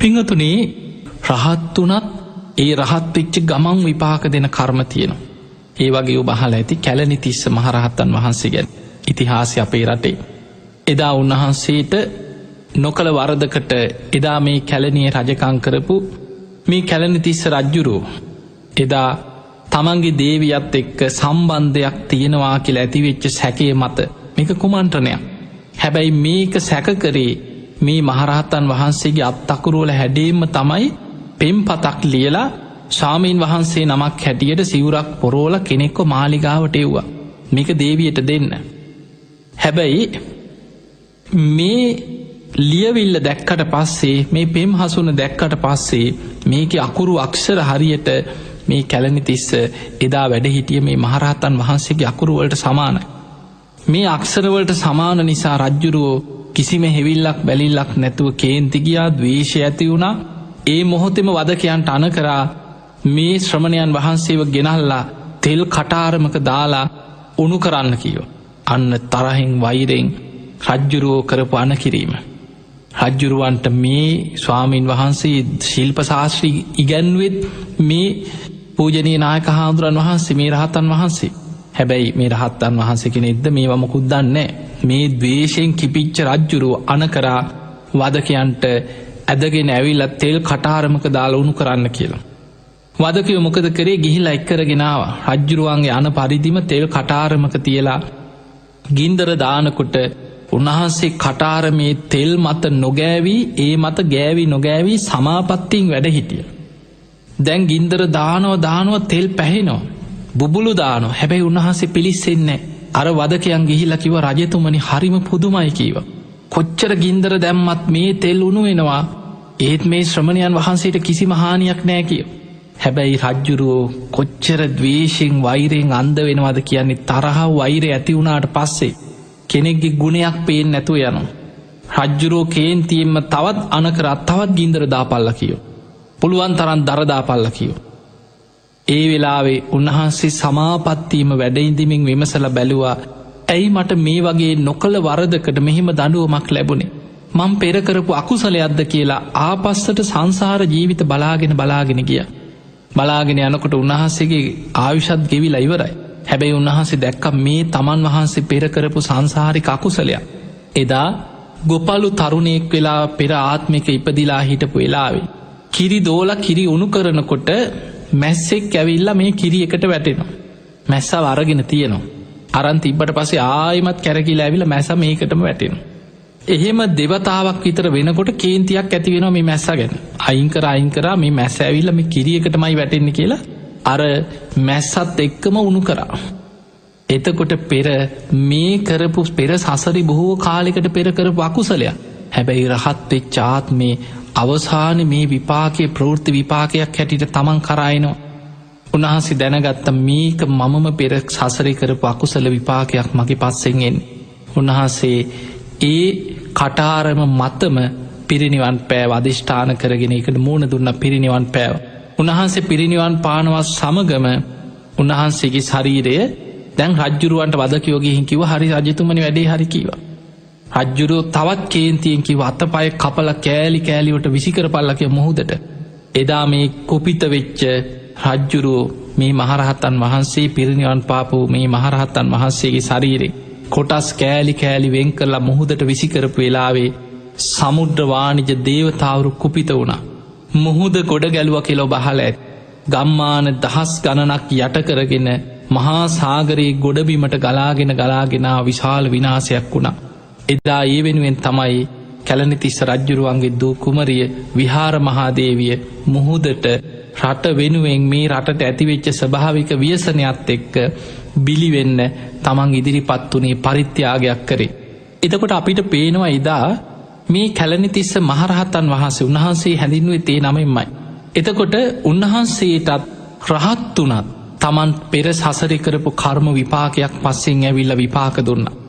පිංහතුනේ රහත්තුනත් ඒ රහත්වෙච්ච ගමන් විපාක දෙන කර්ම තියෙනවා. ඒ වගේ ඔබහල ඇති කැලනි තිස්ස මහරහත්තන් වහන්සේ ගැන ඉතිහාසය අපේ රටේ. එදා උන්වහන්සේට නොකළ වරදකට එදා මේ කැලනිය රජකංකරපු මේ කැලනි තිස්ස රජ්ජුරෝ එදා තමන්ගේ දේවියත් එක්ක සම්බන්ධයක් තියෙනවා කියලා ඇතිවෙච්ච සැකේ මත මේක කුමන්ට්‍රනයක් හැබැයි මේක සැකකරේ මේ මහරහත්තන් වහන්සේගේ අත්තකුරුවල හැඩේම තමයි පෙම් පතක් ලියලා ශාමීන් වහන්සේ නමක් හැටියට සිවුරක් පොරෝල කෙනෙක්කො මාලිගාවට එව්වා මේක දේවියට දෙන්න. හැබැයි මේ ලියවිල්ල දැක්කට පස්සේ මේ පෙම් හසුන දැක්කට පස්සේ මේක අකුරු අක්ෂර හරියට මේ කැලනි තිස්ස එදා වැඩ හිටිය මේ මහරහතන් වහන්සේගේ අකුරුවලට සමානයි. මේ අක්ෂරවලට සමාන නිසා රජ්ජුරුවෝ කිසිම හෙවිල්ලක් බැලිල්ලක් නැතුව කේන්තිගියා දවේශය ඇති වුණා ඒ මොහොතෙම වදකයන්ට අන කරා මේ ශ්‍රමණයන් වහන්සේව ගෙනල්ලා තෙල් කටාරමක දාලා උනු කරන්න කියෝ. අන්න තරහෙන් වෛරෙන් රජ්ජුරුවෝ කරපු අන කිරීම. රජ්ජුරුවන්ට මේ ස්වාමීන් වහන්සේ ශිල්ප ශාශ්‍රී ඉගැන්වෙත් මේ පූජනී නායක හාදුරන් වහන්සේ මේ රහතන් වහන්සේ හැබැයි මේ රහත්තන් වහන්සේ කෙනෙක්ද මේ වමකුත් දන්නේ මේ දවේශයෙන් කිපිච්ච රජ්ජුරුව අනකරා වදකයන්ට ඇදගෙන ඇවිල්ලත් තෙල් කටාරමක දාලා උුණු කරන්න කියලා. වදකය මොකද කරේ ගිහිලා එක්කරගෙනාව රජ්ජුරුවන්ගේ අන පරිදිම තෙල් කටාරමක තියලා ගින්දර දානකොට උන්වහන්සේ කටාරමේ තෙල් මත නොගෑවී ඒ මත ගෑවි නොගෑවී සමාපත්තිං වැඩ හිටිය. දැන් ගින්දර දානව දානුව තෙල් පැහෙනවා. බුබුලු දානො හැබැයි උන්වහන්සේ පිලිස්සෙන්නේ අර වදකයන් ගිහිල කිව රජතුමනි හරිම පුදුමයි කීව. කොච්චර ගින්දර දැම්මත් මේ තෙල් උුණු වෙනවා ඒත් මේ ශ්‍රමණයන් වහන්සේට කිසි මහානියක් නෑ කියව. හැබැයි රජ්ජුරුවෝ කොච්චර දවේශෙන් වෛරයෙන් අන්ද වෙනවාද කියන්නේ තරහ වෛර ඇති වුණාට පස්සේ කෙනෙක්ගේ ගුණයක් පේෙන් නැතුව යනු. රජ්ජුරෝ කේන්තියෙන්ම තවත් අනකරත් තවත් ගින්දර දාපල්ල කියෝ. පුළුවන් තරන් දරදාපල්ල කියෝ. ඒ වෙලාවේ උන්වහන්සේ සමාපත්තිීම වැඩයින්දිමින් විමසල බැලුවා ඇයි මට මේ වගේ නොකළ වරදකට මෙහෙම දඩුවමක් ලැබුණේ. මං පෙරකරපු අකුසලයක්ද කියලා ආපස්සට සංසාර ජීවිත බලාගෙන බලාගෙන ගිය. බලාගෙන යනකොට උන්වහන්සේගේ ආවිෂත් ගෙවිලා ඉවරයි. හැබැයි උන්වහන්සේ දැක්ක මේ තමන් වහන්සේ පෙරකරපු සංසාරික අකුසලයක්. එදා ගොපලු තරුණයෙක් වෙලා පෙර ආත්මික ඉපදිලා හිටපු වෙලාවේ. කිරි දෝල කිරි උුණු කරනකොට මැස්සෙක් ඇවිල්ල මේ කිරි එකට වැටෙනවා. මැස්ස වරගෙන තියෙනවා. අරන් තිබ්බට පසේ ආයමත් කැරකිලා ඇවිල මැස මේකටම වැටෙන. එහෙම දෙවතාවක් විතර වෙනකොට කේන්තියක් ඇති වෙන මේ මැස්ස ගැන අයිංකර අයිංකරා මේ මැස ඇවිල්ල මේ කිරියකටමයි වැටෙන්නේ කියලා අර මැස්සත් එක්කම උුණු කරා. එතකොට පෙර මේ කරපු පෙර සසරි බොහෝ කාලෙකට පෙර කරපු අකුසලයක් හැබැයි රහත්වෙක් චාත් මේ අවසාන මේ විපාකය ප්‍රෘෘති විපාකයක් හැටිට තමන් කරයිනවා. උන්හන්සේ දැනගත්ත මේක මමම පෙර සසරි කරපු අකුසල විපාකයක් මගේ පස්සෙන්ගෙන්. උන්වහන්සේ ඒ කටාරම මත්තම පිරිනිවන් පෑව අධිෂ්ඨාන කරගෙන එකට මූුණ දුන්න පිරිනිවන් පෑව. උන්වහන්සේ පිරිනිවන් පානවත් සමගම උන්වහන්සේගේ ශරීරය දැන් රජ්ජුරුවන්ට වදකයෝගහින් කිව හරි රජතුමනි වැඩේ හරිකිවා. රජ්ජුරුව තවත් කේන්තියෙන් කිව අත පය කපල කෑලි කෑලිවට විසිකර පල්ලක මුහුදට. එදා මේ කුපිත වෙච්ච රජ්ජුරුව මේ මහරහත්තන් වහන්සේ පිරිනිවන් පාපු මේ මහරහත්තන් වහන්සේගේ ශරීරේ. කොටස් කෑලි කෑලි වෙන් කරලා මුහුදට විසිකරපු වෙලාවේ සමුද්‍රවානිජ දේවතාවරු කුපිත වුණා. මුහුද ගොඩ ගැලුව කෙලො බහල ඇත්. ගම්මාන දහස් ගණනක් යට කරගෙන මහා සාගරයේ ගොඩබිමට ගලාගෙන ගලාගෙනා විශාල විනාසයක් වුණා. එදා ඒ වෙනුවෙන් තමයි කැලනිතිස්ස රජ්ජුරුවන්ගේ දූ කුමරිය විහාර මහාදේවිය මුහුදට රට වෙනුවෙන් මේ රටට ඇතිවෙච්ච ස්භාවික වියසනයත් එක්ක බිලිවෙන්න තමන් ඉදිරිපත් වනේ පරිත්‍යාගයක් කරේ. එතකොට අපිට පේනවා එදා මේ කැලනිතිස්ස මහරහත්තන් වහන්සේ උන්වහන්සේ හැඳින්ුවේ තේ නමෙන්මයි. එතකොට උන්වහන්සේටත් රහත් වනත් තමන් පෙර සසරි කරපු කර්ම විපාකයක් පස්සෙන් ඇවිල්ල විපාක දුන්නා.